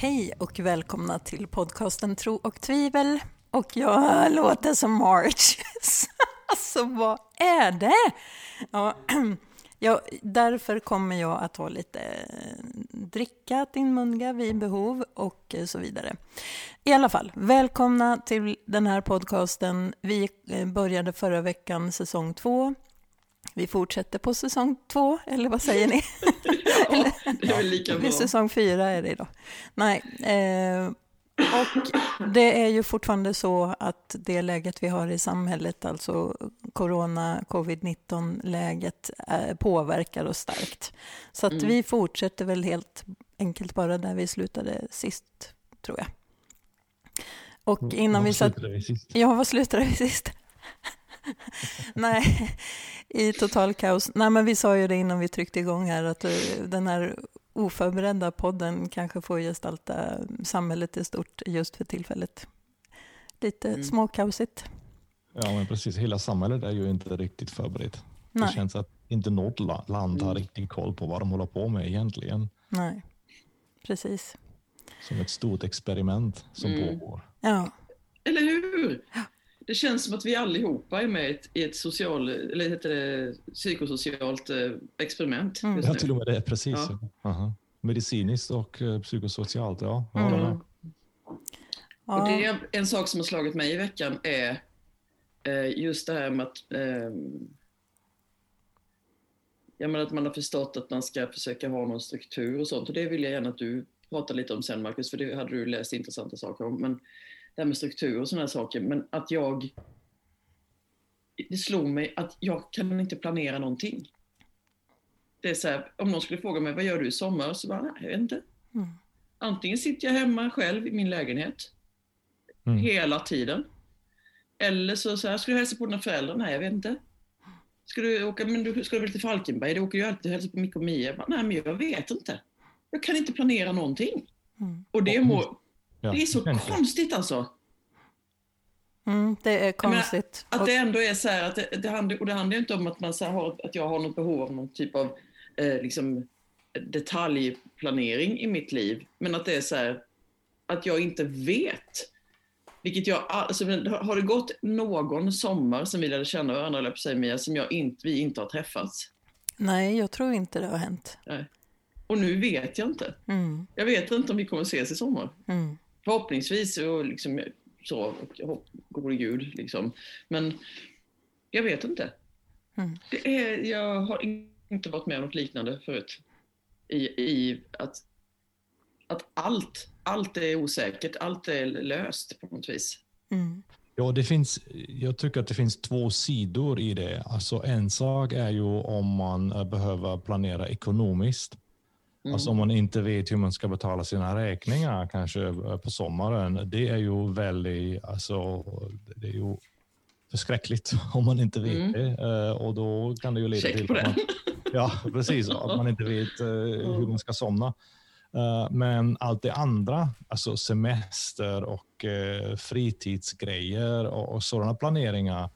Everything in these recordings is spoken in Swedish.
Hej och välkomna till podcasten Tro och tvivel. Och jag låter som March. alltså vad är det? Ja, ja, därför kommer jag att ha lite eh, dricka att inmundiga vid behov och eh, så vidare. I alla fall, välkomna till den här podcasten. Vi eh, började förra veckan säsong två. Vi fortsätter på säsong två, eller vad säger ni? ja, det är väl lika bra. Säsong fyra är det idag. Nej, eh, och det är ju fortfarande så att det läget vi har i samhället, alltså corona, covid-19-läget, eh, påverkar oss starkt. Så att mm. vi fortsätter väl helt enkelt bara där vi slutade sist, tror jag. Och innan vi satt... Ja, vad slutade vi sist? Nej, i total kaos. Nej, men vi sa ju det innan vi tryckte igång här, att eh, den här oförberedda podden kanske får gestalta samhället i stort just för tillfället. Lite mm. småkaosigt. Ja, men precis. Hela samhället är ju inte riktigt förberett. Nej. Det känns att inte något land har mm. riktigt koll på vad de håller på med egentligen. Nej, precis. Som ett stort experiment som mm. pågår. Ja. Eller hur? Det känns som att vi allihopa är med i ett social, eller heter det, psykosocialt eh, experiment. Mm. Ja, till och med det. Precis. Ja. Medicinskt och eh, psykosocialt, ja. ja. Mm. Och det är en sak som har slagit mig i veckan är eh, just det här med att ja, men att man har förstått att man ska försöka ha någon struktur och sånt. Och det vill jag gärna att du pratar lite om sen, Marcus, för det hade du läst intressanta saker om. Men det här med struktur och sådana saker, men att jag... Det slog mig att jag kan inte planera någonting. Det är så här, om någon skulle fråga mig, vad gör du i sommar? Så bara, nej, jag vet inte. Mm. Antingen sitter jag hemma själv i min lägenhet, mm. hela tiden. Eller så, så här, ska du hälsa på dina föräldrar? Nej, jag vet inte. Ska du åka, men du ska du väl till Falkenberg? Du åker ju alltid och hälsar på Micke och Mia. Nej, men jag vet inte. Jag kan inte planera någonting. Mm. Och det må, Ja, det är så konstigt alltså. Mm, det är konstigt. Menar, att det ändå är så här, att det, det, handlar, och det handlar inte om att, man så har, att jag har något behov av någon typ av eh, liksom, detaljplanering i mitt liv. Men att det är så här, att jag inte vet. Vilket jag, alltså, har det gått någon sommar sen vi lärde känna varandra, eller på sig Mia, som jag inte, vi inte har träffats? Nej, jag tror inte det har hänt. Nej. Och nu vet jag inte. Mm. Jag vet inte om vi kommer ses i sommar. Mm förhoppningsvis och liksom så, och gode gud liksom. Men jag vet inte. Mm. Det är, jag har inte varit med om något liknande förut. I, i att, att allt, allt är osäkert, allt är löst på något vis. Mm. Ja, det finns, jag tycker att det finns två sidor i det. Alltså en sak är ju om man behöver planera ekonomiskt. Mm. Alltså om man inte vet hur man ska betala sina räkningar kanske eh, på sommaren. Det är ju väldigt, alltså, det är ju förskräckligt om man inte vet mm. det. Eh, och då kan det ju leda Check till att man, ja, precis, att man inte vet eh, hur man ska somna. Men allt det andra, alltså semester och fritidsgrejer och sådana planeringar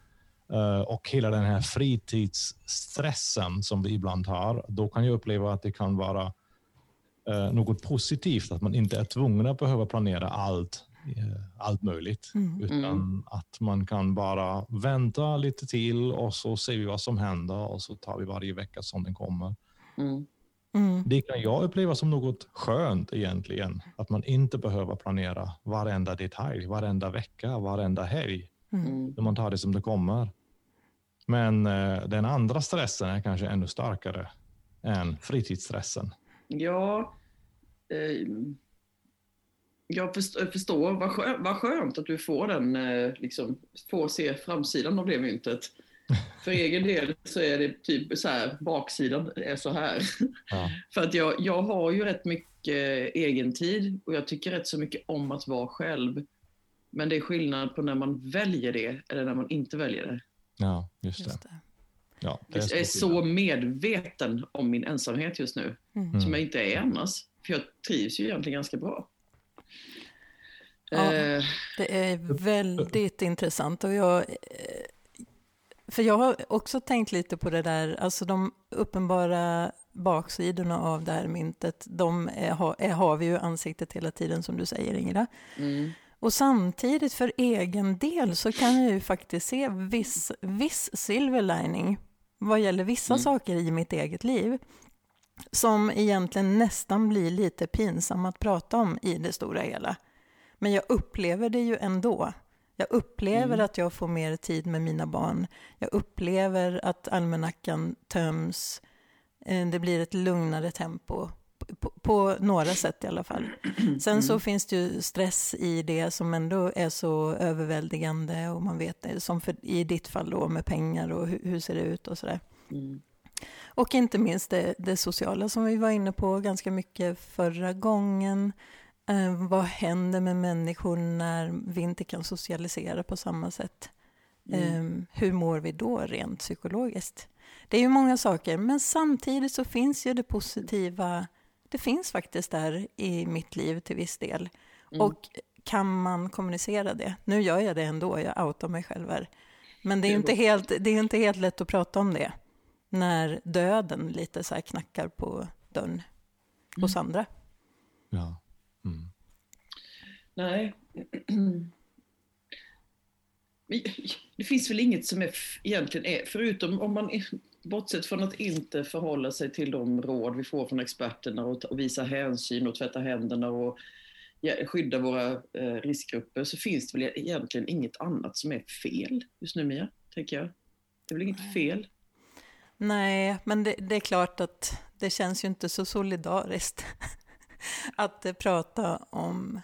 och hela den här fritidsstressen som vi ibland har, då kan jag uppleva att det kan vara eh, något positivt, att man inte är tvungen att behöva planera allt, eh, allt möjligt, mm. utan mm. att man kan bara vänta lite till och så ser vi vad som händer och så tar vi varje vecka som den kommer. Mm. mm. Det kan jag uppleva som något skönt egentligen, att man inte behöver planera varenda detalj, varenda vecka, varenda helg, mm. mm. man tar det som det kommer. Men eh, den andra stressen är kanske ännu starkare än fritidsstressen. Ja, eh, jag förstår. Vad skönt, vad skönt att du får den, eh, liksom, får se framsidan av det myntet. För egen del så är det typ så här, baksidan är så här. Ja. För att jag, jag har ju rätt mycket egen tid och jag tycker rätt så mycket om att vara själv. Men det är skillnad på när man väljer det eller när man inte väljer det. Ja, just det. Just det. Ja, jag är så medveten om min ensamhet just nu, mm. som jag inte är annars. För jag trivs ju egentligen ganska bra. Ja, eh. det är väldigt intressant. Och jag, eh, för jag har också tänkt lite på det där, alltså de uppenbara baksidorna av det här myntet, de är, är, har vi ju ansiktet hela tiden som du säger Ingela. Mm. Och samtidigt för egen del så kan jag ju faktiskt se viss, viss silver lining vad gäller vissa Mm. saker i mitt eget liv som egentligen nästan blir lite pinsam att prata om i det stora hela. Men jag upplever det ju ändå. Jag upplever Mm. att jag får mer tid med mina barn. Jag upplever att almanackan töms. Eh, Det blir ett lugnare tempo. På, på några sätt i alla fall. Sen så finns det ju stress i det som ändå är så överväldigande och man vet det, som för, i ditt fall då med pengar och hur, hur ser det ut och sådär. Mm. Och inte minst det, det sociala som vi var inne på ganska mycket förra gången. Eh, vad händer med människor när vi inte kan socialisera på samma sätt? Mm. Eh, hur mår vi då rent psykologiskt? Det är ju många saker, men samtidigt så finns ju det positiva. Det finns faktiskt där i mitt liv till viss del. Mm. Och kan man kommunicera det? Nu gör jag det ändå, jag outar mig själv här. Men det är ju inte helt, det är inte helt lätt att prata om det när döden lite så här knackar på dörren hos andra. Ja. Mm. Nej. Det finns väl inget som är egentligen är, förutom om man, bortsett från att inte förhålla sig till de råd vi får från experterna och, och visa hänsyn och tvätta händerna och skydda våra eh, riskgrupper så finns det väl egentligen inget annat som är fel just nu Mia, tänker jag. Det är väl inget fel? Nej, men det, det är klart att det känns ju inte så solidariskt att eh, prata om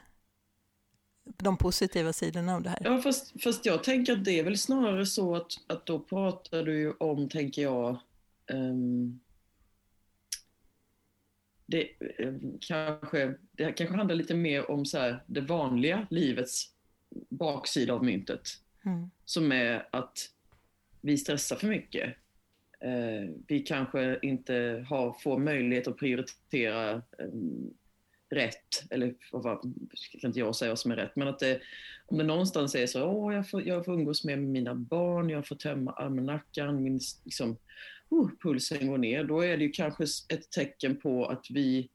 de positiva sidorna av det här. Ja, fast, fast jag tänker att det är väl snarare så att, att då pratar du ju om, tänker jag, ehm, det, ehm, kanske, det kanske handlar lite mer om så här, det vanliga livets baksida av myntet. Mm. Som är att vi stressar för mycket. Eh, vi kanske inte har, får möjlighet att prioritera ehm, rätt, eller vad, vad kan inte jag säga vad som är rätt, men att det, om det någonstans är så, åh, jag får, jag får umgås med mina barn, jag får tömma almanackan, min liksom, oh, pulsen går ner, då är det ju kanske ett tecken på att vi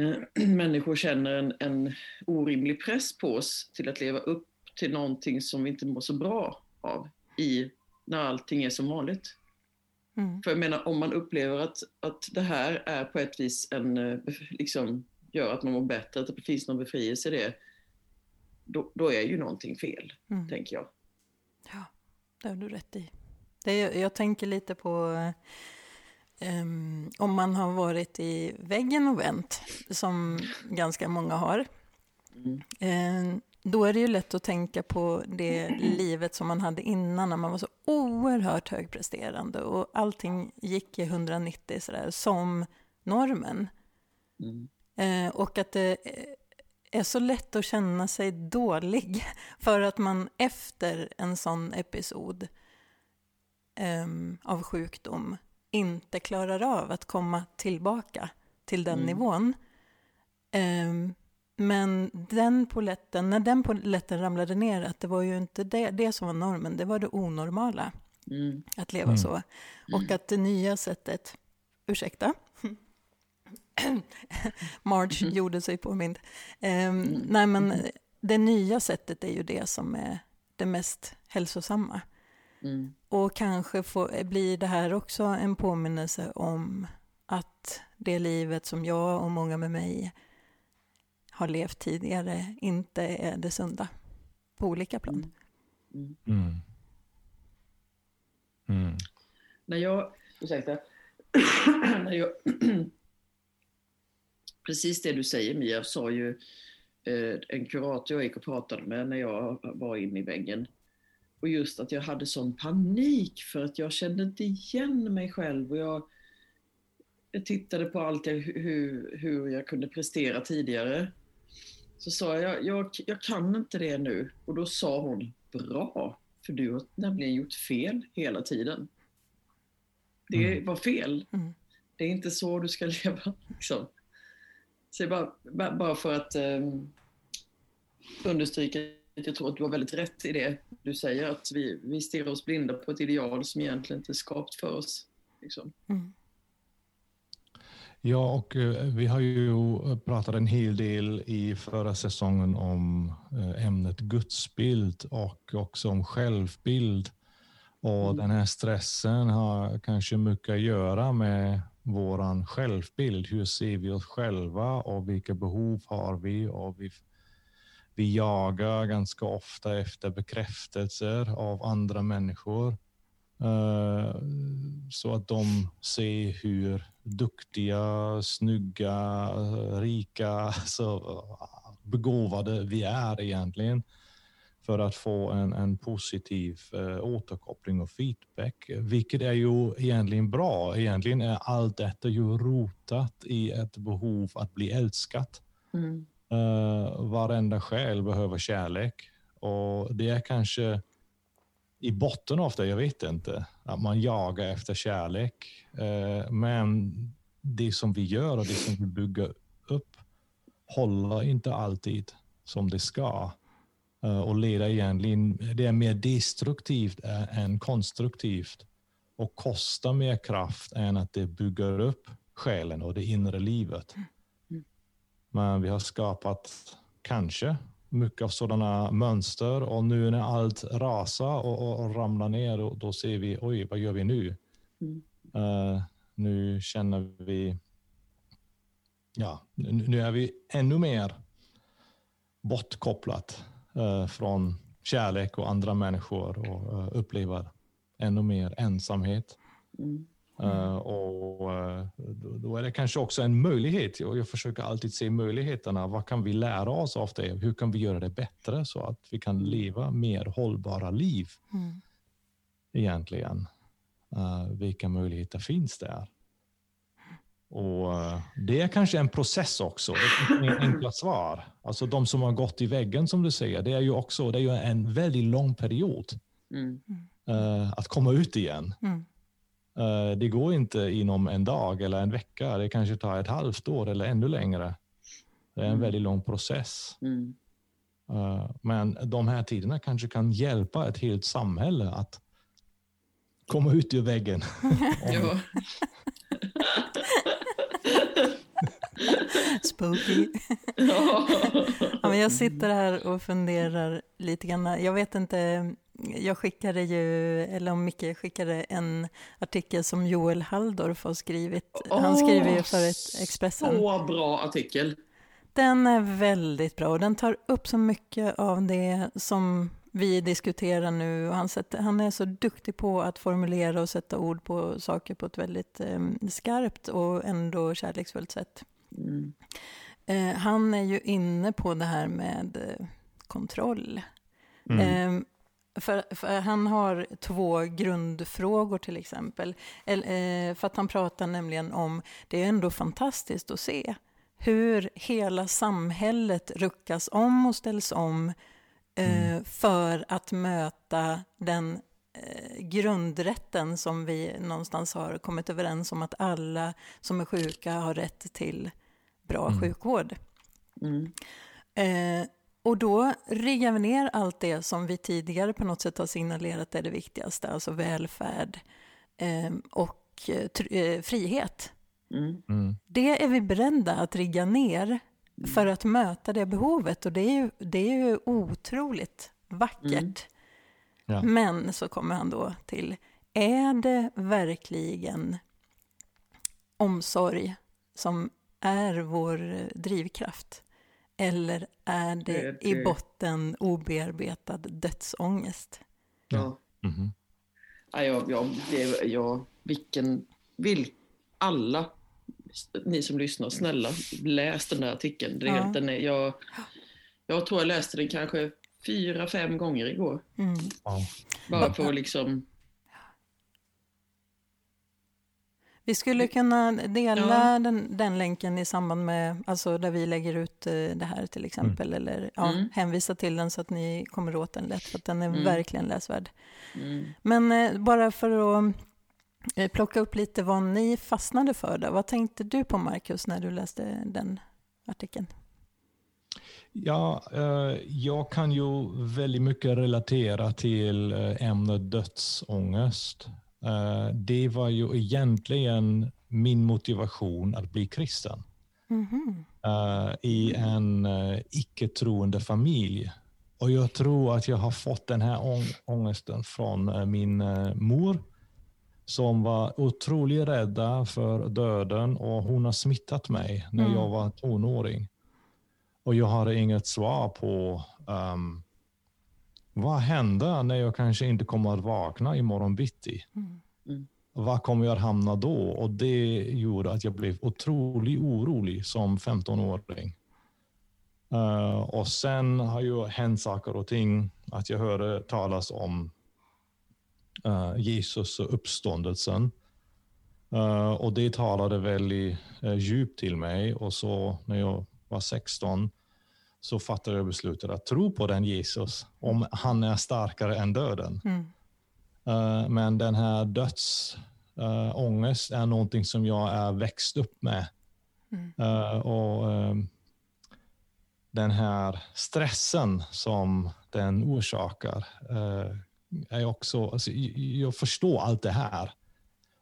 eh, människor känner en, en orimlig press på oss till att leva upp till någonting som vi inte mår så bra av i när allting är som vanligt. Mm. För jag menar, om man upplever att, att det här är på ett vis en, eh, liksom, gör att man mår bättre, att det finns någon befrielse i det, då, då är ju någonting fel, Mm. tänker jag. Ja, det har du rätt i. Det jag tänker lite på em, om man har varit i väggen och vänt, som ganska många har. Mm. Eh, då är det ju lätt att tänka på det livet som man hade innan när man var så oerhört högpresterande och allting gick i 190 sådär, som normen. Mm. Eh, och att det är så lätt att känna sig dålig för att man efter en sån episod ehm, av sjukdom inte klarar av att komma tillbaka till den Mm. nivån. Ehm, men den poletten, när den poletten ramlade ner, att det var ju inte det, det som var normen, det var det onormala Mm. att leva Mm. så. Och att det nya sättet, ursäkta, Marge gjorde sig påmind. Um, Nej men det nya sättet är ju det som är det mest hälsosamma. Mm. Och kanske får, blir det här också en påminnelse om att det livet som jag och många med mig har levt tidigare inte är det sunda på olika plan. Mm. Mm. Mm. När jag, ursäkta, när jag, precis det du säger Mia sa ju eh, en kurator jag gick och pratade med när jag var inne i väggen. Och just att jag hade sån panik för att jag kände inte igen mig själv och jag, jag tittade på allt jag, hur, hur jag kunde prestera tidigare. Så sa jag, jag, jag kan inte det nu. Och då sa hon, bra, för du har nämligen gjort fel hela tiden. Det Mm. var fel. Mm. Det är inte så du ska leva. Liksom. Så bara, ba- bara för att um, understryka att jag tror att du har väldigt rätt i det du säger, att vi, vi stirrar oss blinda på ett ideal som egentligen inte är skapat för oss. Liksom. Mm. Ja, och eh, vi har ju pratat en hel del i förra säsongen om eh, ämnet gudsbild och också om självbild. Och mm. den här stressen har kanske mycket att göra med vår självbild. Hur ser vi oss själva och vilka behov har vi? Och vi, vi jagar ganska ofta efter bekräftelser av andra människor. Uh, så att de ser hur duktiga, snygga, rika, så begåvade vi är egentligen för att få en, en positiv eh, återkoppling och feedback, vilket är ju egentligen bra. Egentligen är allt detta ju rotat i ett behov att bli älskat. Mm. Uh, varenda själ behöver kärlek och det är kanske i botten av det, jag vet inte, att man jagar efter kärlek. Uh, men det som vi gör och det som vi bygger upp håller inte alltid som det ska. Eh, och leder egentligen, det är mer destruktivt än konstruktivt och kostar mer kraft än att det bygger upp själen och det inre livet. Mm. Men vi har skapat, kanske, mycket av sådana mönster och nu när allt rasar och, och, och ramlar ner, då, då ser vi, oj, vad gör vi nu? Mm. Uh, nu känner vi, ja, nu är vi ännu mer bortkopplat Eh, från kärlek och andra människor och uh, upplever ännu mer ensamhet. Mm. Uh, och uh, då, är det kanske också en möjlighet. Jag, jag försöker alltid se möjligheterna. Vad kan vi lära oss av det? Hur kan vi göra det bättre så att vi kan mm. leva mer hållbara liv? Mm. Egentligen. vilka möjligheter finns där? Och eh, Det är kanske en process också. Det är inga enkla svar. Alltså de som har gått i väggen som du säger, det är ju också det är ju en väldigt lång period mm. att komma ut igen. Mm. Uh, det går inte inom en dag eller en vecka. Det kanske tar ett halvt år eller ännu längre. Det är en mm. väldigt lång process. Uh, men de här tiderna kanske kan hjälpa ett helt samhälle att komma ut ur väggen. Spooky. ja, men jag sitter här och funderar lite grann. Jag vet inte, jag skickade ju, eller om Micke skickade en artikel som Joel Halldorf har skrivit. Oh, Han skriver ju för ett Expressen. Så bra artikel. Den är väldigt bra och den tar upp så mycket av det som vi diskuterar nu. Han, sätter, han är så duktig på att formulera och sätta ord på saker på ett väldigt eh, skarpt och ändå kärleksfullt sätt. Mm. Eh, han är ju inne på det här med eh, kontroll. Mm. För, för, han har två grundfrågor till exempel. Eh, för att han pratar nämligen om, det är ändå fantastiskt att se hur hela samhället ruckas om och ställs om eh, mm. för att möta den eh, grundrätten som vi någonstans har kommit överens om att alla som är sjuka har rätt till bra mm. sjukvård. Mm. Eh, och då riggar vi ner allt det som vi tidigare på något sätt har signalerat är det viktigaste, alltså välfärd eh, och eh, frihet. Mm. mm. Det är vi beredda att rigga ner för att möta det behovet och det är ju, det är ju otroligt vackert. Mm. Ja. Men så kommer han då till, är det verkligen omsorg som är vår drivkraft? Eller är det, det, det... i botten obearbetad dödsångest? Ja. Mm -hmm. ja, ja, ja, det, ja vilken, vil, alla ni som lyssnar, snälla läs den där artikeln. Det, ja. den är, jag, jag tror jag läste den kanske fyra, fem gånger igår. Mm. Bara för att liksom Vi skulle kunna dela ja. den, den, länken i samband med, alltså där vi lägger ut eh, det här till exempel, mm. eller ja, mm. hänvisa till den så att ni kommer åt den lätt, för att den är mm. verkligen läsvärd. Mm. Men eh, bara för att eh, plocka upp lite vad ni fastnade för, då. vad tänkte du på Marcus när du läste den artikeln? Ja, eh, jag kan ju väldigt mycket relatera till eh, ämnet dödsångest. Uh, det var ju egentligen min motivation att bli kristen. Mhm. Uh, I en uh, icke-troende familj. Och jag tror att jag har fått den här ång ångesten från min mor som var otroligt rädda för döden och hon har smittat mig när Mm. jag var tonåring. Och jag hade inget svar på um, vad händer när jag kanske inte kommer att vakna imorgon bitti? Mm. Var kommer jag att hamna då? Och det gjorde att jag blev otroligt orolig som 15-åring. Uh, och sen har ju hänt saker och ting. Att jag hörde talas om uh, Jesus och uppståndelsen. Uh, och det talade väldigt djupt till mig. Och så när jag var 16 så fattade jag beslutet att tro på den Jesus om han är starkare än döden. Mm. Uh, men den här dödsångest är någonting som jag är växt upp med. Mm. Uh, och um, Den här stressen som den orsakar är också... Alltså, jag förstår allt det här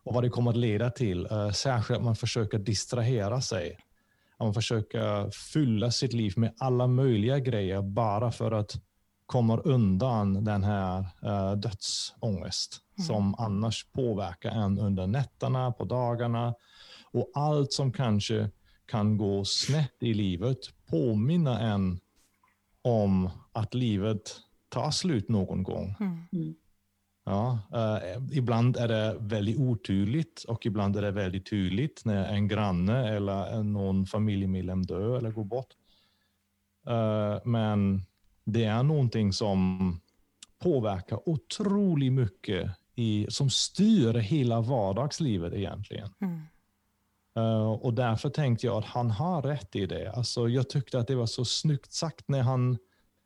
och vad det kommer att leda till. Särskilt att man försöker distrahera sig. Att man försöker fylla sitt liv med alla möjliga grejer bara för att komma undan den här uh, dödsångest Mm. som annars påverkar en under nätterna, på dagarna och allt som kanske kan gå snett i livet påminner en om att livet tar slut någon gång. Mm. Ja, eh, ibland är det väldigt otydligt och ibland är det väldigt tydligt när en granne eller någon familjemedlem dör eller går bort. Eh, men det är någonting som påverkar otroligt mycket, i, som styr hela vardagslivet egentligen. Mm. Uh, och därför tänkte jag att han har rätt i det. Alltså, jag tyckte att det var så snyggt sagt när han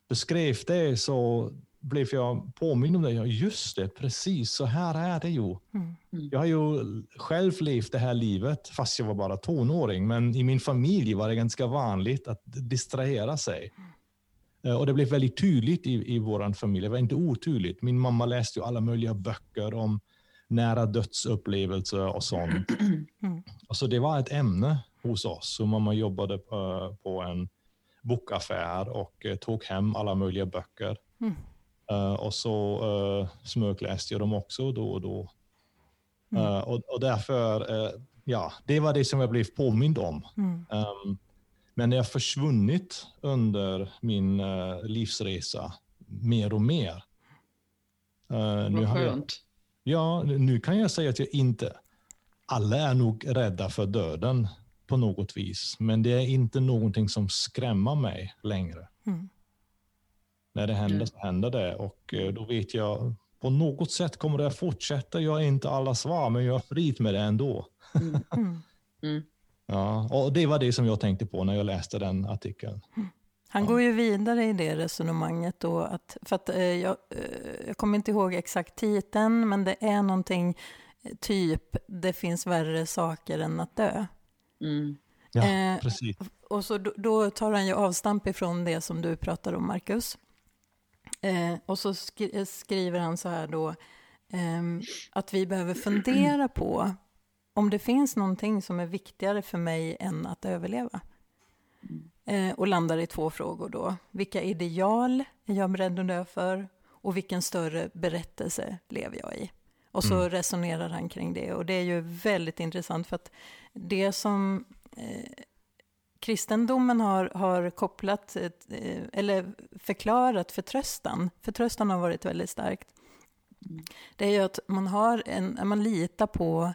beskrev det så blev jag påmind om det. Ja, just det, precis så här är det ju. Mm. Jag har ju själv levt det här livet fast jag var bara tonåring. Men i min familj var det ganska vanligt att distrahera sig. Uh, och det blev väldigt tydligt i, i vår familj. Det var inte otydligt. Min mamma läste ju alla möjliga böcker om nära dödsupplevelser och sånt. Mm. Alltså det var ett ämne hos oss. Så mamma jobbade på, på en bokaffär och eh, tog hem alla möjliga böcker. Mm. Eh, och så uh, smögläste jag dem också då och då. Eh, och, och därför, eh, ja, det var det som jag blev påmind om. Mm. Um, men det har försvunnit under min eh, livsresa mer och mer. Eh, nu Vad har jag, skönt. Ja, nu kan jag säga att jag inte... Alla är nog rädda för döden på något vis, men det är inte någonting som skrämmer mig längre. Mm. När det händer Mm. så händer det och eh, då vet jag på något sätt kommer det att fortsätta. Jag har inte alla svar, men jag har frid med det ändå. Mm. Mm. Mm. Ja, och det var det som jag tänkte på när jag läste den artikeln. Han går ju vidare i det resonemanget då, att, för att eh, jag, eh, jag kommer inte ihåg exakt titeln, men det är någonting eh, typ, det finns värre saker än att dö. Mm. Ja, Eh, precis. Och så då, då tar han ju avstamp ifrån det som du pratar om, Marcus. Eh, och så skri skriver han så här då, ehm, att vi behöver fundera på om det finns någonting som är viktigare för mig än att överleva. Eh, och landar i två frågor då. Vilka ideal är jag beredd att dö för? Och vilken större berättelse lever jag i? Och så Mm. resonerar han kring det. Och det är ju väldigt intressant för att det som eh, kristendomen har, har kopplat, eh, eller förklarat förtröstan, förtröstan har varit väldigt starkt, det är ju att man, har en, man litar på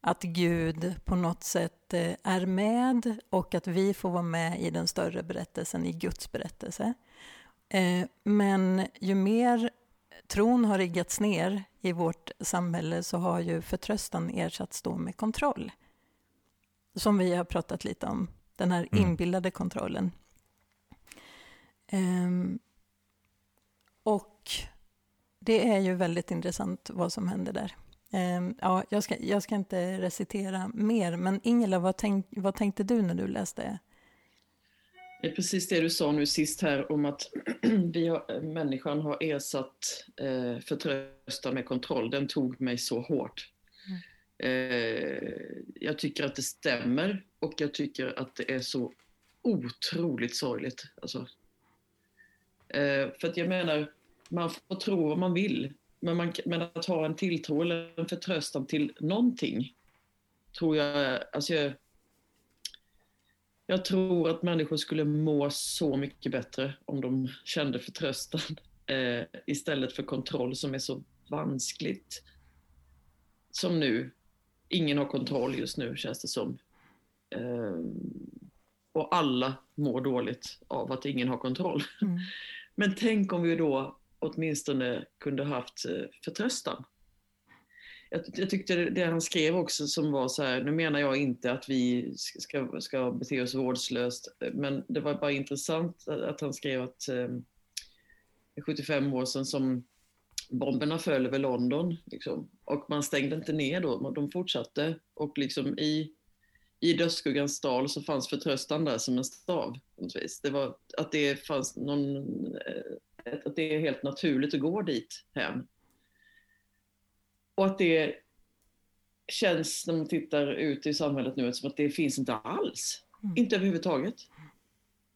att Gud på något sätt eh, är med och att vi får vara med i den större berättelsen, i Guds berättelse. Eh, men ju mer tron har riggats ner i vårt samhälle så har ju förtröstan ersatts då med kontroll. Som vi har pratat lite om, den här Mm. inbillade kontrollen. Ehm, och det är ju väldigt intressant vad som händer där. Ehm, ja, jag, ska, jag ska inte recitera mer, men Ingela, vad, tänk, vad tänkte du när du läste? Det är precis det du sa nu sist här om att vi har, människan har ersatt eh, förtröstan med kontroll. Den tog mig så hårt. Eh, jag tycker att det stämmer och jag tycker att det är så otroligt sorgligt. Alltså. Eh, för att jag menar, man får tro vad man vill. Men, man, men att ha en tilltro eller en förtröstan till någonting tror jag, alltså jag, jag tror att människor skulle må så mycket bättre om de kände förtröstan eh, istället för kontroll som är så vanskligt. Som nu. Ingen har kontroll just nu känns det som. Eh, och alla mår dåligt av att ingen har kontroll. Mm. Men tänk om vi då åtminstone kunde haft eh, förtröstan. Jag, jag, tyckte det han skrev också som var så här, nu menar jag inte att vi ska, ska bete oss vårdslöst, men det var bara intressant att han skrev att eh, 75 år sedan som bomberna föll över London liksom, och man stängde inte ner då, de fortsatte och liksom i i dödsskuggans dal så fanns förtröstan där som en stav. Det var att det fanns någon, eh, att det är helt naturligt att gå dit hem. Och att det känns när man tittar ut i samhället nu som att det finns inte alls. Mm. Inte överhuvudtaget.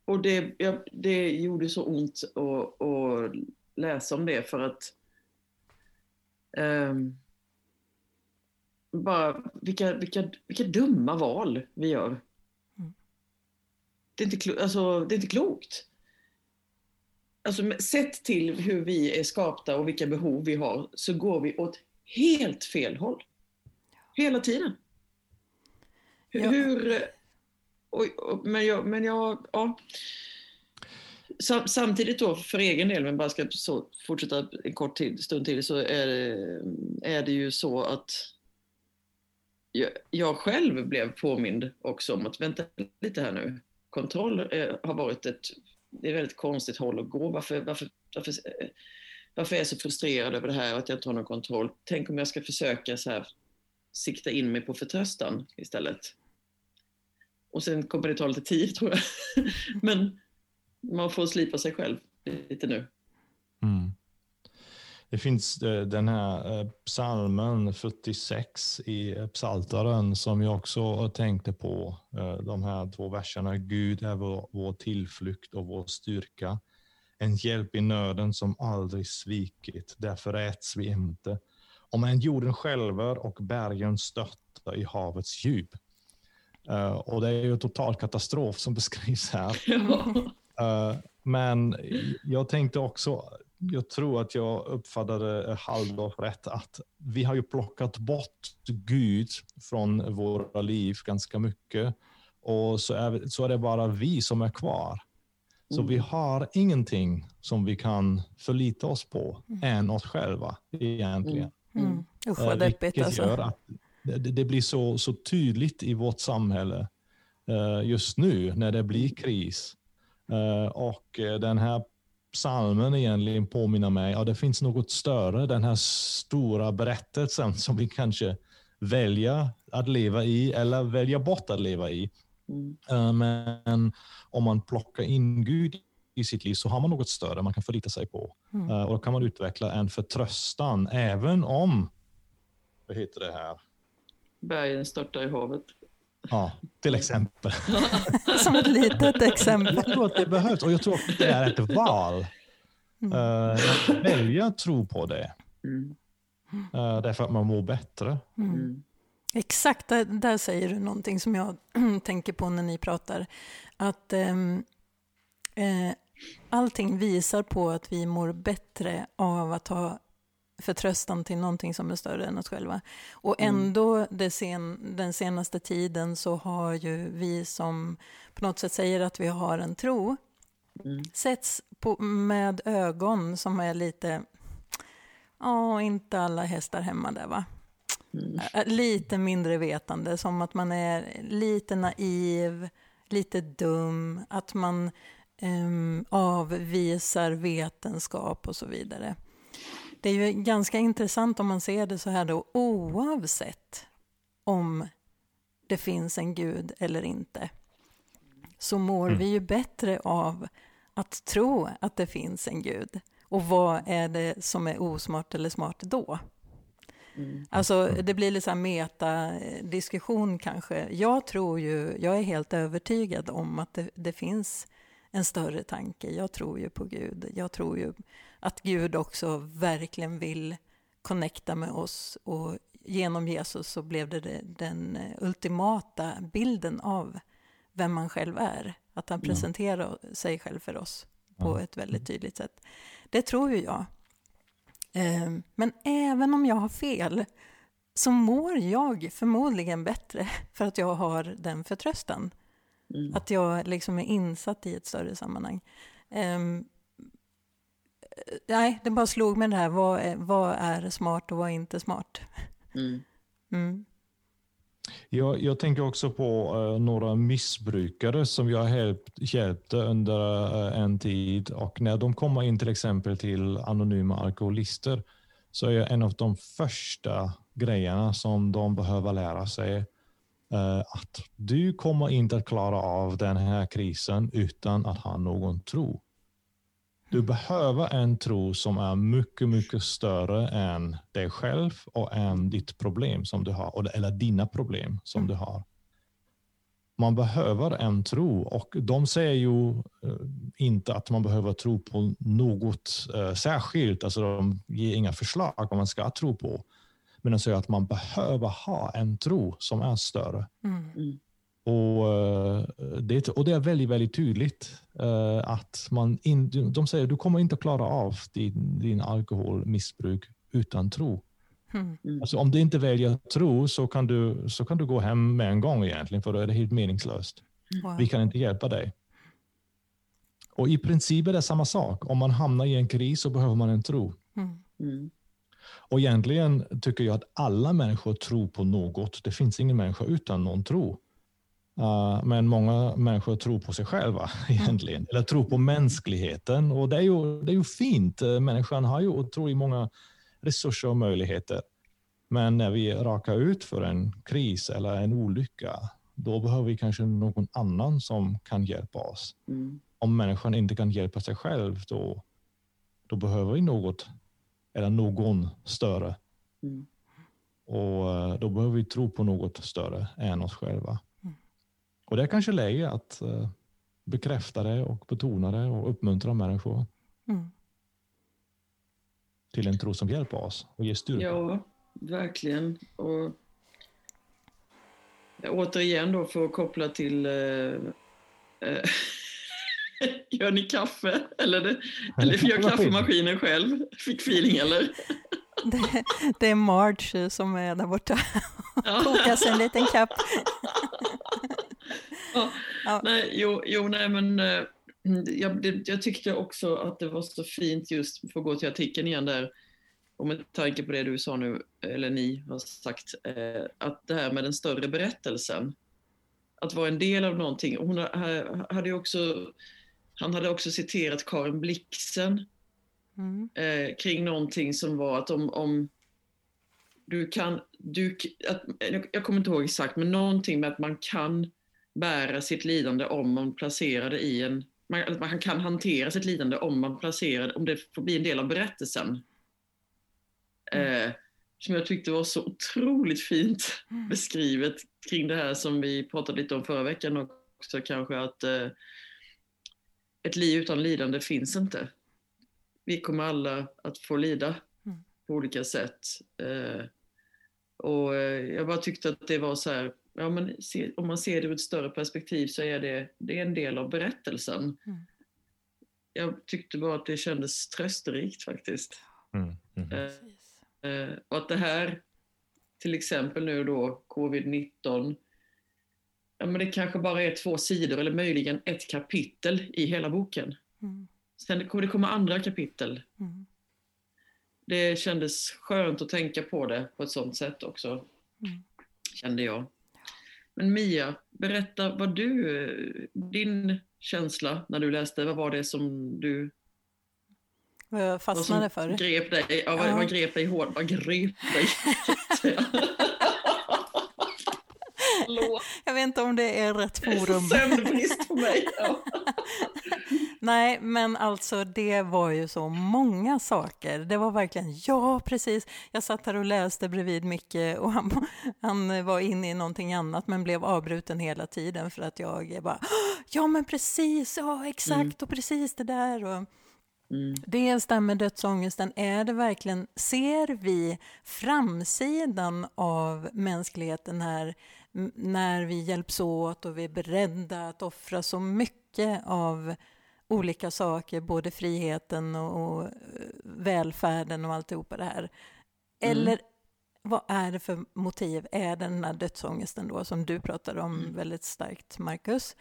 Och det, det gjorde så ont att, att läsa om det för att um, bara vilka, vilka, vilka dumma val vi gör. Mm. Det, är inte alltså, det är inte klokt. Alltså, sett till hur vi är skapta och vilka behov vi har så går vi åt helt fel håll. Hela tiden. Hur... Ja. hur oj, men jag, men jag ja. Samtidigt då för egen del, men bara ska så fortsätta en kort tid, stund till, så är det, är det ju så att jag, jag själv blev påmind också om att vänta lite här nu. Kontroll är, har varit ett, det är ett väldigt konstigt håll att gå. Varför, varför, varför, eh, varför är jag så frustrerad över det här och att jag inte har någon kontroll? Tänk om jag ska försöka så här, sikta in mig på förtröstan istället. Och sen kommer det ta lite tid tror jag. Men man får slipa sig själv lite nu. Mm. Det finns eh, den här eh, psalmen 46 i eh, Psaltaren som jag också tänkte på. De här två verserna. Gud är vår, vår tillflykt och vår styrka. En hjälp i nöden som aldrig svikit. Därför äts vi inte. Om än jorden skälver och bergen störtar i havets djup. Och det är ju total katastrof som beskrivs här. Ja. Men jag tänkte också jag tror att jag uppfattade halvt rätt, att vi har ju plockat bort Gud från våra liv ganska mycket. Och så är, så är det bara vi som är kvar. Så vi mm. har ingenting som vi kan förlita oss på mm. än oss själva egentligen. Mm. Mm. Usch vad deppigt alltså. Gör att det, det, blir så, så tydligt i vårt samhälle uh, just nu när det blir kris. Uh, och den här psalmen egentligen påminner mig, ja det finns något större, den här stora berättelsen som vi kanske väljer att leva i eller välja bort att leva i. Mm. Eh, men om man plockar in Gud i sitt liv så har man något större man kan förlita sig på. Mm. Eh, och Då kan man utveckla en förtröstan även om, vad heter det här? Bergen störtar i havet. Ja, till exempel. Som ett litet exempel. Jag tror att det behövs och jag tror att det är ett val. Mm. Uh, välja tro på det. Mm. Uh, därför att man mår bättre. Mm. mm. Exakt, där, där, säger du någonting som jag tänker på när ni pratar. Att um, uh, allting visar på att vi mår bättre av att ha förtröstan till någonting som är större än oss själva. Och mm. ändå sen, den senaste tiden så har ju vi som på något sätt säger att vi har en tro mm. setts på, med ögon som är lite, ja, inte alla hästar hemma där va? Mm. Lite mindre vetande, som att man är lite naiv, lite dum, att man um, avvisar vetenskap och så vidare. Det är ju ganska intressant om man ser det så här då, oavsett om det finns en gud eller inte. så mår Mm. vi ju bättre av att tro att det finns en gud. Och vad är det som är osmart eller smart då? Mm. Alltså det blir lite så här meta-diskussion kanske. Jag tror ju, jag är helt övertygad om att det, det finns en större tanke. Jag tror ju på Gud. Jag tror ju att Gud också verkligen vill connecta med oss och genom Jesus så blev det den ultimata bilden av vem man själv är. Att han presenterar sig själv för oss på ett väldigt tydligt sätt. Det tror ju jag. Eh, Men även om jag har fel så mår jag förmodligen bättre för att jag har den förtröstan. Mm. Att jag liksom är insatt i ett större sammanhang. Nej, det bara slog mig det här, vad är, vad är smart och vad är inte smart? Mm. Mm. Jag, jag tänker också på eh, några missbrukare som jag hjälpt, hjälpte under eh, en tid och när de kommer in till exempel till anonyma alkoholister så är en av de första grejerna som de behöver lära sig eh, att du kommer inte att klara av den här krisen utan att ha någon tro. Du behöver en tro som är mycket, mycket större än dig själv och än ditt problem som du har, eller dina problem som du har. Man behöver en tro och de säger ju eh, inte att man behöver tro på något eh, särskilt, alltså de ger inga förslag vad man ska tro på. Men de säger att man behöver ha en tro som är större. Mm. Och, eh, det, och det är väldigt, väldigt tydligt eh, att man in, de säger att du kommer inte klara av din, din alkoholmissbruk utan tro. Mm. Alltså, om du inte väljer tro så kan, du, så kan du gå hem med en gång egentligen, för då är det helt meningslöst. Wow. Vi kan inte hjälpa dig. Och i princip är det samma sak. Om man hamnar i en kris så behöver man en tro. Mm. Mm. Och egentligen tycker jag att alla människor tror på något. Det finns ingen människa utan någon tro. Uh, men många människor tror på sig själva egentligen, eller tror på mänskligheten. Och det är ju, det är ju fint. Uh, Människan har ju otroligt många resurser och möjligheter. Men när vi rakar ut för en kris eller en olycka, då behöver vi kanske någon annan som kan hjälpa oss. Mm. Om människan inte kan hjälpa sig själv, då, då behöver vi något eller någon större. Mm. Och eh, då behöver vi tro på något större än oss själva. Och det är kanske läge att eh, bekräfta det och betona det och uppmuntra människor Mm. till en tro som hjälper oss och ger styrka. Ja, verkligen. Och återigen då för att koppla till eh, eh, Gör ni kaffe? Eller, det, eller gör kaffemaskinen själv? Fick feeling eller? Det, det är Marge som är där borta Ja. och kokar sig en liten kapp. Ja. Ja. Nej, jo, jo, nej men eh, jag, det, jag tyckte också att det var så fint just, för att gå till artikeln igen där, och med tanke på det du sa nu, eller ni har sagt, eh, att det här med den större berättelsen, att vara en del av någonting. Hon ha- hade också, han hade också citerat Karin Blixen Mm. eh, kring någonting som var att om, om du kan, du, att, jag, jag kommer inte ihåg exakt, men någonting med att man kan bära sitt lidande om man placerar det i en, man, man kan hantera sitt lidande om man placerar om det får bli en del av berättelsen. Eh, som jag tyckte var så otroligt fint beskrivet kring det här som vi pratade lite om förra veckan också kanske att eh, ett liv utan lidande finns inte. Vi kommer alla att få lida Mm. på olika sätt. Eh, och eh, jag bara tyckte att det var så här, ja, men se, om man ser det ur ett större perspektiv så är det, det är en del av berättelsen. Mm. Jag tyckte bara att det kändes trösterikt faktiskt. Mm, mm. Eh. Eh, och att det här, till exempel nu då, covid-19, ja, men det kanske bara är två sidor eller möjligen ett kapitel i hela boken. Mm. Sen kommer det komma andra kapitel. Mm. Det kändes skönt att tänka på det på ett sånt sätt också, Mm. kände jag. Men Mia, berätta vad du, din känsla när du läste, vad var det som du Vad jag vad fastnade som för. grep dig? Ja, vad, Ja. vad grep dig hårt? Vad grep dig? jag vet inte om det är rätt forum. Sömnbrist på mig. Ja. Nej, men alltså det var ju så många saker. Det var verkligen, ja precis. Jag satt här och läste bredvid Micke och han, han var inne i någonting annat men blev avbruten hela tiden för att jag bara, ja men precis, ja exakt mm. och precis det där. Och, Mm. Det med dödsångesten, är det verkligen, ser vi framsidan av mänskligheten här när vi hjälps åt och vi är beredda att offra så mycket av olika saker, både friheten och, och välfärden och alltihopa det här. Mm. Eller mm. vad är det för motiv? Är det den här dödsångesten då som du pratade om mm. väldigt starkt, Marcus?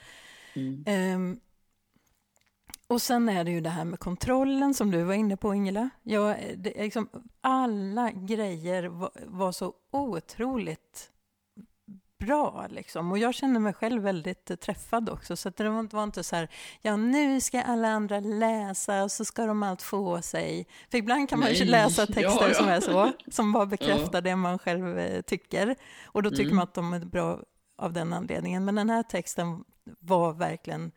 Mm. Um, och sen är det ju det här med kontrollen som du var inne på Ingela. Jag, det, liksom, alla grejer var, var, så otroligt bra liksom. Och jag kände mig själv väldigt träffad också. Så det var, inte så här, ja nu ska alla andra läsa och så ska de allt få sig. För ibland kan man ju läsa texter ja, ja. som är så, som bara bekräftar det man själv eh, tycker. Och då tycker mm. man att de är bra av den anledningen. Men den här texten var verkligen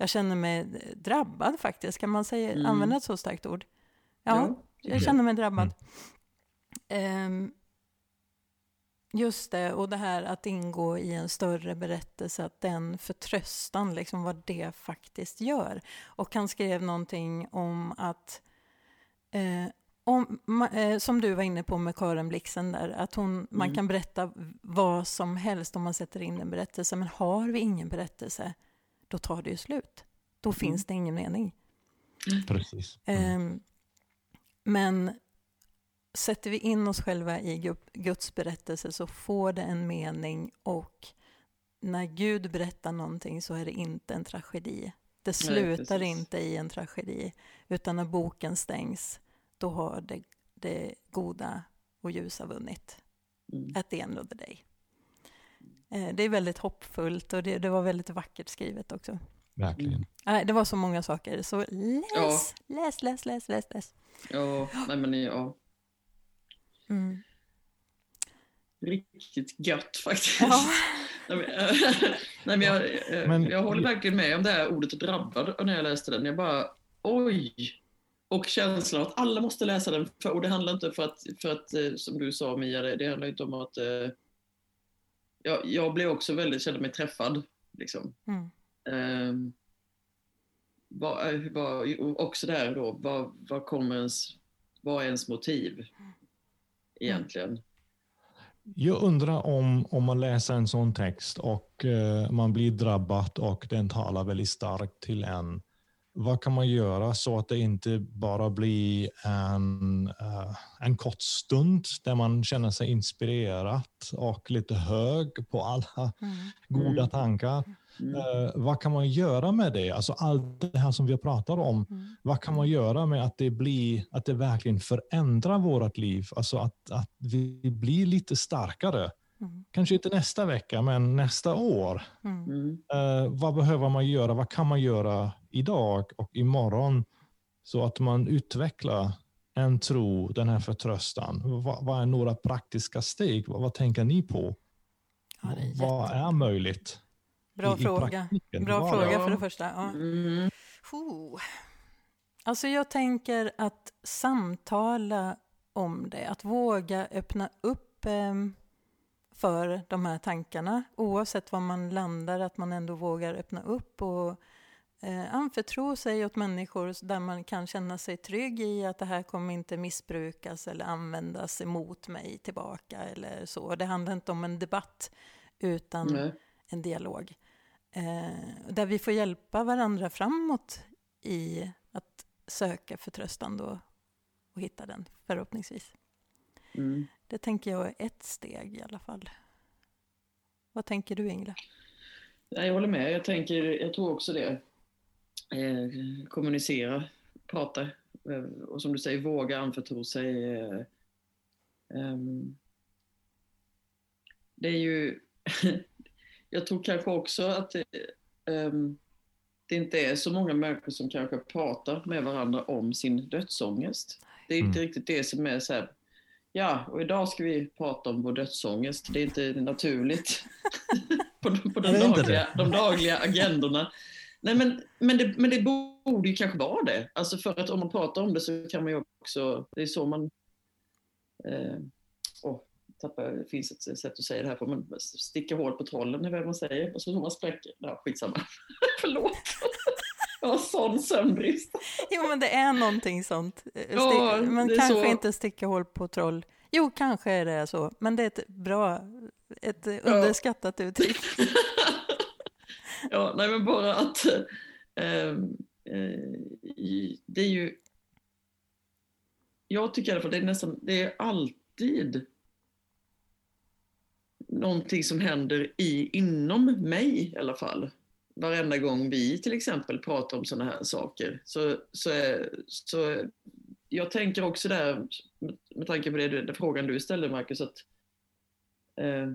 jag känner mig drabbad faktiskt. Kan man säga, mm. använda ett så starkt ord? Ja, ja jag känner mig drabbad. Mm. Um, just det, och det här att ingå i en större berättelse, att den förtröstan, liksom vad det faktiskt gör. Och han skrev någonting om att eh, om, eh, som du var inne på med Karin Blixen där, att hon, mm. man kan berätta vad som helst om man sätter in en berättelse, men har vi ingen berättelse, då tar det ju slut. Då mm. finns det ingen mening. Mm. Precis. Mm. Men sätter vi in oss själva i Guds berättelse så får det en mening och när Gud berättar någonting så är det inte en tragedi. Det slutar Nej, inte i en tragedi, utan när boken stängs, då har det, det goda och ljusa vunnit. Mm. At the end of the day. Det är väldigt hoppfullt och det, det, var väldigt vackert skrivet också. Verkligen. Mm. Det var så många saker, så läs, ja. läs, läs, läs, läs, läs. Ja, nej men ja. Mm. Riktigt gött faktiskt. Ja. nej, men, nej, men jag, men, jag håller verkligen med om det här ordet drabbad när jag läste den. Jag bara, oj! Och känslan att alla måste läsa den. För, och det handlar inte för att, för att eh, som du sa Mia, det, det handlar inte om att jag, jag blev också väldigt, kände mig träffad. Liksom. Mm. Um, vad, vad, också där då, vad, vad kommer ens, vad är ens motiv egentligen? Jag undrar om, om man läser en sån text och uh, man blir drabbad och den talar väldigt starkt till en vad kan man göra så att det inte bara blir en, uh, en kort stund där man känner sig inspirerad och lite hög på alla mm. goda mm. tankar. Mm. Uh, vad kan man göra med det? Alltså allt det här som vi pratar om. Mm. Vad kan man göra med att det, blir, att det verkligen förändrar vårt liv? Alltså att, att vi blir lite starkare. Mm. Kanske inte nästa vecka, men nästa år. Mm. Uh, vad behöver man göra? Vad kan man göra idag och imorgon så att man utvecklar en tro, den här förtröstan? Vad, vad är några praktiska steg? Vad, vad tänker ni på? Ja, är vad är möjligt? Bra i, fråga. I Bra fråga för det första. Ja. Mm. Alltså jag tänker att samtala om det, att våga öppna upp eh, för de här tankarna, oavsett var man landar, att man ändå vågar öppna upp och eh, anförtro sig åt människor där man kan känna sig trygg i att det här kommer inte missbrukas eller användas emot mig tillbaka eller så. Det handlar inte om en debatt utan Nej. en dialog. Eh, där vi får hjälpa varandra framåt i att söka förtröstan då och hitta den förhoppningsvis. Mm. Det tänker jag är ett steg i alla fall. Vad tänker du Ingela? Jag håller med, jag, tänker, jag tror också det eh, kommunicera, prata eh, och som du säger våga anförtro sig. Eh, ehm, det är ju, jag tror kanske också att det, ehm, det inte är så många människor som kanske pratar med varandra om sin dödsångest. Det är inte mm. riktigt det som är så här, Ja, och idag ska vi prata om vår dödsångest. Det är inte naturligt på, på de, dagliga, de dagliga agendorna. Nej, men, men, det, men det borde ju kanske vara det. Alltså för att om man pratar om det så kan man ju också, det är så man... Eh, oh, tappar, det finns ett sätt att säga det här på, men sticka hål på trollen är vad man säger. Och så man spräcker. Ja, skitsamma. Förlåt. Jag har sån sömnbrist. Jo, men det är någonting sånt. Eh, ja, men kanske så. inte sticka hål på troll. Jo, kanske är det så, men det är ett bra, ett underskattat ja. uttryck. ja, nej men bara att äh, äh, det är ju... Jag tycker i alla fall det är nästan, det är alltid någonting som händer i, inom mig i alla fall varenda gång vi till exempel pratar om sådana här saker. Så, så, så jag tänker också där, med tanke på det, den frågan du ställde Marcus, att, eh,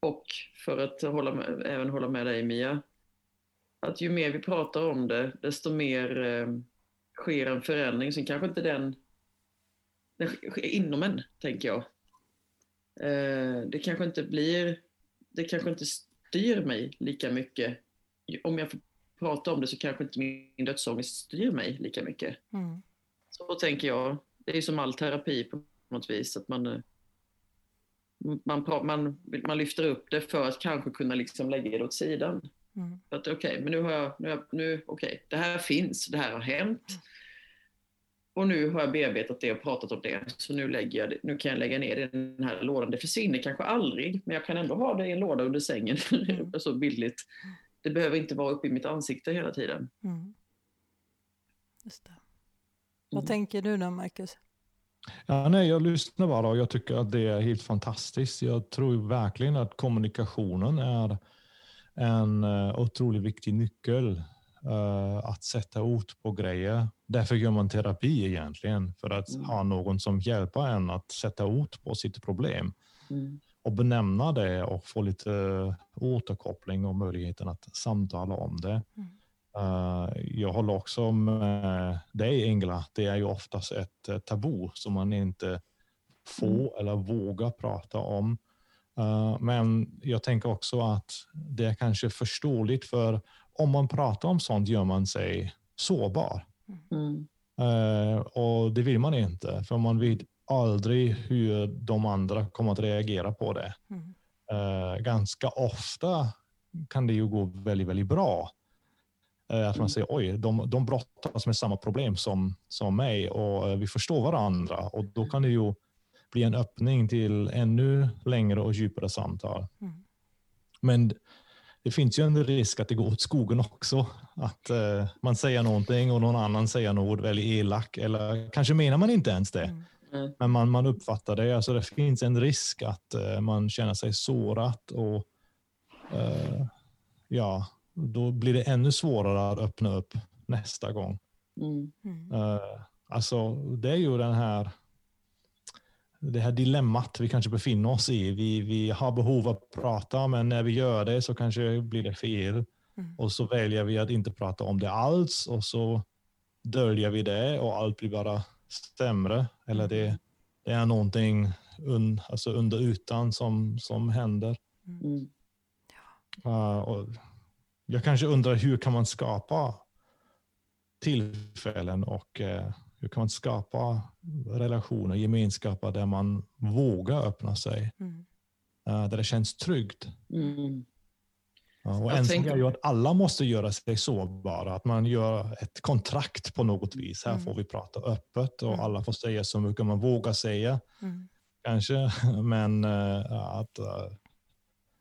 och för att hålla med, även hålla med dig Mia, att ju mer vi pratar om det, desto mer eh, sker en förändring. Sen kanske inte den, den sker inom en, tänker jag. Eh, det kanske inte blir, det kanske inte styr mig lika mycket om jag får prata om det så kanske inte min dödsångest styr mig lika mycket. Mm. Så tänker jag. Det är som all terapi på något vis. Att man, eh, man, man, man lyfter upp det för att kanske kunna liksom lägga det åt sidan. Mm. okej, okay, men nu har jag, nu, nu okay, det här finns, det här har hänt. Och nu har jag bearbetat det och pratat om det, så nu, lägger jag det, nu kan jag lägga ner det i den här lådan. Det försvinner kanske aldrig, men jag kan ändå ha det i en låda under sängen, mm. så bildligt det behöver inte vara uppe i mitt ansikte hela tiden. Mm. Just det. Vad mm. tänker du då, Marcus? Ja, nej, jag lyssnar bara och jag tycker att det är helt fantastiskt. Jag tror verkligen att kommunikationen är en uh, otroligt viktig nyckel att sätta ord på grejer. Därför gör man terapi egentligen, för att mm. ha någon som hjälper en att sätta ord på sitt problem. Mm och benämna det och få lite återkoppling och möjligheten att samtala om det. Mm. Uh, jag håller också med dig Ingela, det är ju oftast ett uh, tabu som man inte får mm. eller vågar prata om. Uh, men jag tänker också att det är kanske förståeligt för om man pratar om sånt gör man sig sårbar. Mm. och det vill man inte, för man vill aldrig hur de andra kommer att reagera på det. Mm. Uh, ganska ofta kan det ju gå väldigt, väldigt bra. Uh, att man mm. säger oj, de, de brottas med samma problem som, som mig och uh, vi förstår varandra och då kan det ju bli en öppning till ännu längre och djupare samtal. Mm. Men det finns ju en risk att det går åt skogen också. Att man säger någonting och någon annan säger något väldigt elak eller kanske menar man inte ens det. Mm. Mm. Men man, man uppfattar det. Alltså det finns en risk att uh, man känner sig sårat och uh, ja, då blir det ännu svårare att öppna upp nästa gång. Mm. Uh, alltså det är ju den här det här dilemmat vi kanske befinner oss i. Vi, vi har behov av att prata, men när vi gör det så kanske blir det fel. Mm. Och så väljer vi att inte prata om det alls och så döljer vi det och allt blir bara sämre. Eller det, det är någonting un, alltså under ytan som, som händer. Mm. Uh, och jag kanske undrar hur kan man skapa tillfällen och uh, hur kan man skapa relationer, gemenskaper där man vågar öppna sig. Mm. Uh, där det känns tryggt. Mm. Och en sak är ju att alla måste göra sig sårbara, att man gör ett kontrakt på något vis. Här mm. får vi prata öppet och mm. alla får säga så mycket man vågar säga. Mm. Kanske, men uh, att, uh,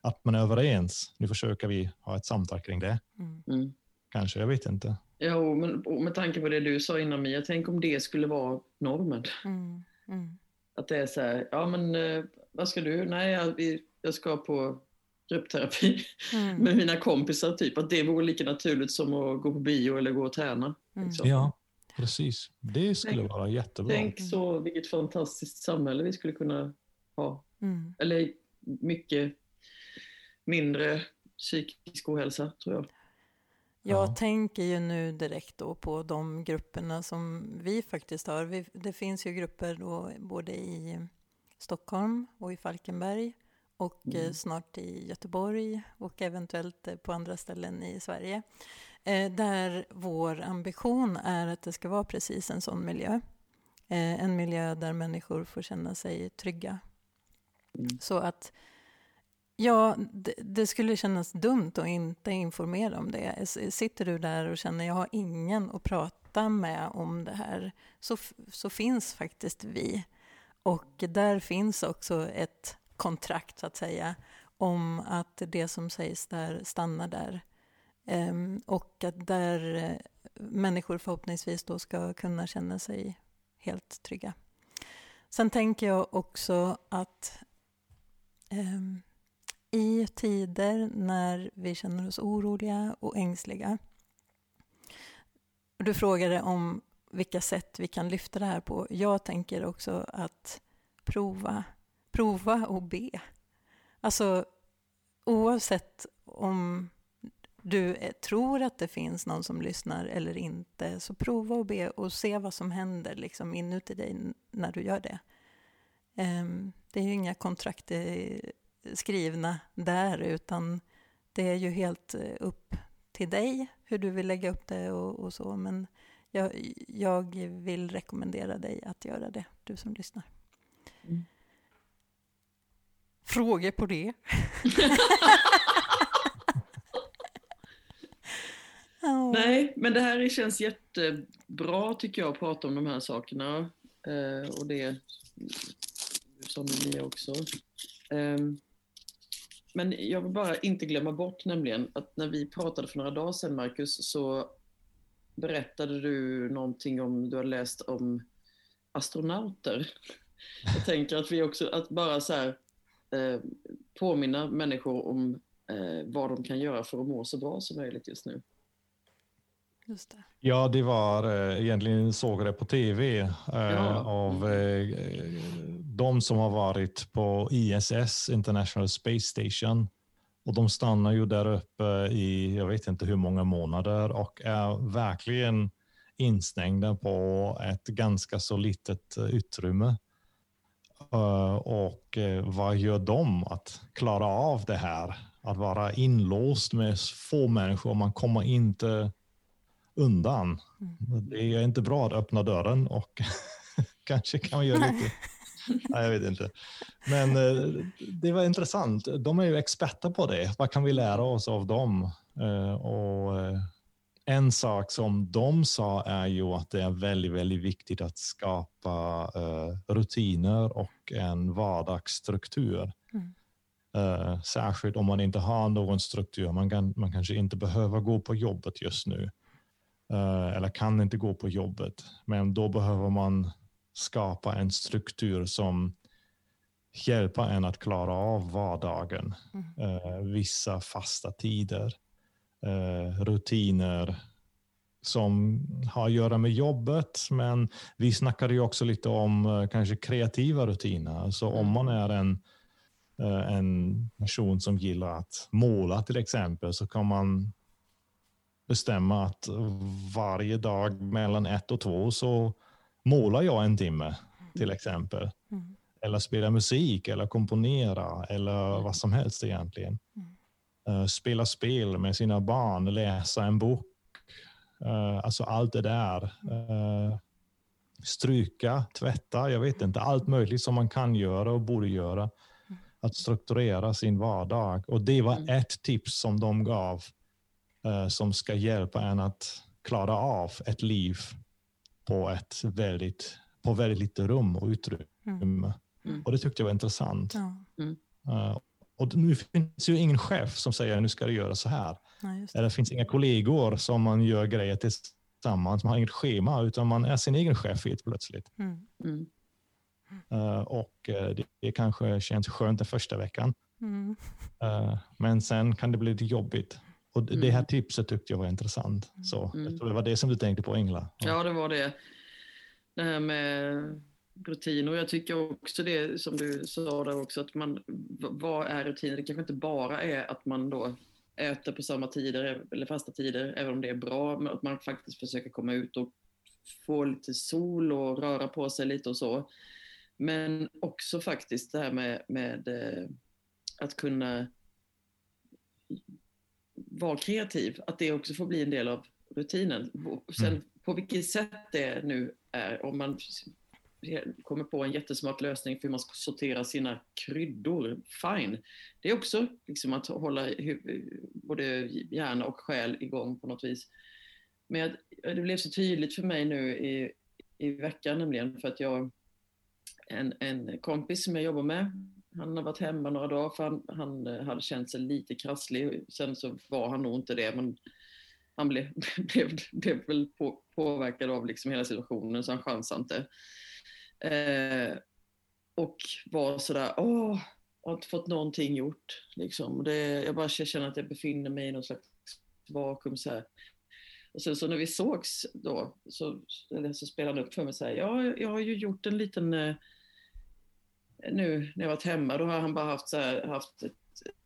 att man är överens. Nu försöker vi ha ett samtal kring det. Mm. Kanske, jag vet inte. Jo, men med tanke på det du sa innan Mia, tänk om det skulle vara normen. Mm. Mm. Att det är så här, ja men uh, vad ska du? Nej, jag, jag ska på gruppterapi mm. med mina kompisar. Typ att det vore lika naturligt som att gå på bio eller gå och träna. Mm. Liksom. Ja, precis. Det skulle tänk, vara jättebra. Tänk så vilket fantastiskt samhälle vi skulle kunna ha. Mm. Eller mycket mindre psykisk ohälsa, tror jag. Jag ja. tänker ju nu direkt då på de grupperna som vi faktiskt har. Vi, det finns ju grupper då både i Stockholm och i Falkenberg och eh, Mm. snart i Göteborg och eventuellt eh, på andra ställen i Sverige. Eh, där vår ambition är att det ska vara precis en sån miljö. En miljö där människor får känna sig trygga. Mm. Så att Ja, det, det skulle kännas dumt att inte informera om det. Sitter du där och känner jag har ingen att prata med om det här, så, så finns faktiskt vi. Och där finns också ett kontrakt, så att säga, om att det som sägs där stannar där. Ehm, och att där eh, människor förhoppningsvis då ska kunna känna sig helt trygga. Sen tänker jag också att ehm, i tider när vi känner oss oroliga och ängsliga. Du frågade om vilka sätt vi kan lyfta det här på. Jag tänker också att prova, prova och be. Alltså oavsett om du tror att det finns någon som lyssnar eller inte, så prova och be och se vad som händer liksom inuti dig när du gör det. Ehm, det är ju inga kontrakt skrivna där, utan det är ju helt eh, upp till dig hur du vill lägga upp det och, och så. Men jag, jag vill rekommendera dig att göra det, du som lyssnar. Mm. Frågor på det? Ja. Nej, men det här känns jättebra tycker jag att prata om de här sakerna. Eh, och det som ni också. Ehm, men jag vill bara inte glömma bort nämligen att när vi pratade för några dagar sedan, Marcus, så berättade du någonting om, du har läst om astronauter. Jag tänker att vi också, att bara så här eh, påminna människor om eh, vad de kan göra för att må så bra som möjligt just nu. Just det. Ja, det var eh, egentligen såg det på tv eh, Ja. av eh, de som har varit på ISS, International Space Station. Och de stannar ju där uppe i, jag vet inte hur många månader och är verkligen instängda på ett ganska så litet eh, utrymme. Eh, och eh, vad gör de att klara av det här? Att vara inlåst med få människor, man kommer inte undan. Det är inte bra att öppna dörren och kanske kan man göra lite. Nej, jag vet inte. Men eh, det var intressant. De är ju experter på det. Vad kan vi lära oss av dem? Eh, och eh, en sak som de sa är ju att det är väldigt, väldigt viktigt att skapa rutiner och en vardagsstruktur. Mm. Särskilt om man inte har någon struktur. Man, kan, man kanske inte behöver gå på jobbet just nu. Eh, eller kan inte gå på jobbet. Men då behöver man skapa en struktur som hjälper en att klara av vardagen. Mm. Eh, vissa fasta tider, eh, rutiner som har att göra med jobbet. Men vi snackade ju också lite om kanske kreativa rutiner. Så om man är en, en person som gillar att måla till exempel så kan man bestämma att varje dag mellan ett och två så målar jag en timme till exempel. Mm. Eller spela musik eller komponera eller vad som helst egentligen. Eh, spela spel med sina barn, läsa en bok. Eh, alltså allt det där. Eh, stryka, tvätta, jag vet inte. Allt möjligt som man kan göra och borde göra. Att strukturera sin vardag. Och det var Mm. ett tips som de gav som ska hjälpa en att klara av ett liv på ett väldigt, på väldigt lite rum och utrymme. Mm. Mm. Och det tyckte jag var intressant. Ja, Eh, och nu finns ju ingen chef som säger nu ska du göra så här. just det. Eller det finns inga kollegor som man gör grejer tillsammans. Man har inget schema utan man är sin egen chef helt plötsligt. Mm. Mm. Eh, och eh, det, det kanske känns skönt den första veckan. Mm. Eh, men sen kan det bli lite jobbigt. Och det- det här tipset tyckte jag var intressant. Så Mm. jag tror det var det som du tänkte på Ingela. Ja, det var det. Det här med rutiner. Jag tycker också det som du sa där också, att man, vad är rutiner? Det kanske inte bara är att man då äter på samma tider eller fasta tider, även om det är bra, men att man faktiskt försöker komma ut och få lite sol och röra på sig lite och så. Men också faktiskt det här med, med eh, att kunna vara kreativ, att det också får bli en del av rutinen. Sen mm. på vilket sätt det nu är, om man kommer på en jättesmart lösning för hur man ska sortera sina kryddor, fine. Det är också liksom att hålla både hjärna och själ igång på något vis. Men det blev så tydligt för mig nu i, i veckan nämligen för att jag, en, en kompis som jag jobbar med, han har varit hemma några dagar för han, han eh, hade känt sig lite krasslig. Sen så var han nog inte det, men han blev, blev, blev väl på, påverkad av liksom hela situationen så han chansade inte. Eh, och var sådär, åh, jag har inte fått någonting gjort. Liksom. Det, jag bara känner att jag befinner mig i någon slags vakuum. Så här. Och sen så när vi sågs då, så, så spelade han upp för mig så här, ja, jag har ju gjort en liten, eh, nu när jag varit hemma, då har han bara haft, så här, haft ett,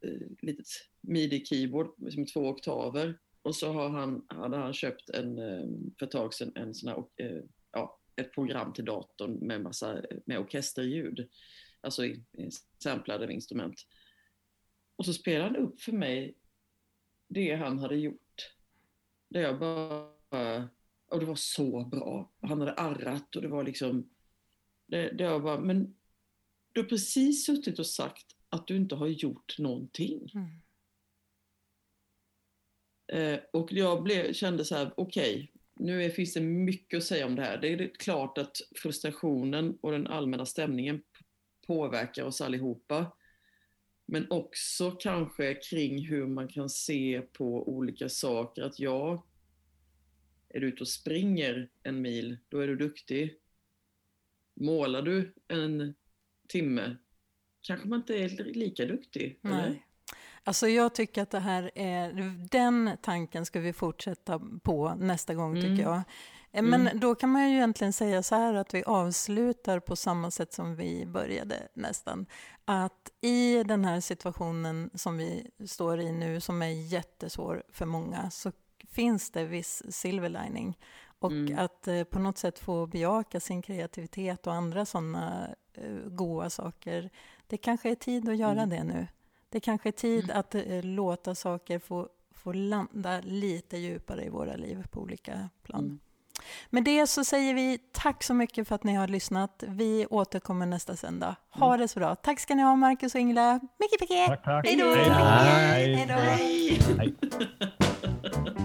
ett, litet midi-keyboard med två oktaver. Och så har han, hade han köpt en, eh, för ett tag sedan en sån här, eh, ja, ett program till datorn med massa med orkesterljud. Alltså samplade instrument. Och så spelade han upp för mig det han hade gjort. Det jag bara... Och det var så bra. Han hade arrat och det var liksom... Det, det jag bara, men du har precis suttit och sagt att du inte har gjort någonting. Mm. Eh, och jag blev, kände så här, okej, okay, nu är, finns det mycket att säga om det här. Det är klart att frustrationen och den allmänna stämningen påverkar oss allihopa. Men också kanske kring hur man kan se på olika saker. Att ja, är du ute och springer en mil, då är du duktig. Målar du en timme, kanske man inte är lika duktig. Nej. Eller? Alltså jag tycker att det här är, den tanken ska vi fortsätta på nästa gång mm. tycker jag. Eh, men mm. då kan man ju egentligen säga så här att vi avslutar på samma sätt som vi började nästan. Att i den här situationen som vi står i nu, som är jättesvår för många, så finns det viss silver lining. Och mm. att eh, på något sätt få bejaka sin kreativitet och andra sådana eh, goda saker. Det kanske är tid att göra mm. det nu. Det kanske är tid mm. att eh, låta saker få, få landa lite djupare i våra liv på olika plan. Mm. Med det så säger vi tack så mycket för att ni har lyssnat. Vi återkommer nästa söndag. Ha mm. det så bra. Tack ska ni ha, Marcus och Ingela. Mycket, mycket. Tack, tack. Hej då. Hej. Hej. Hej. Hej.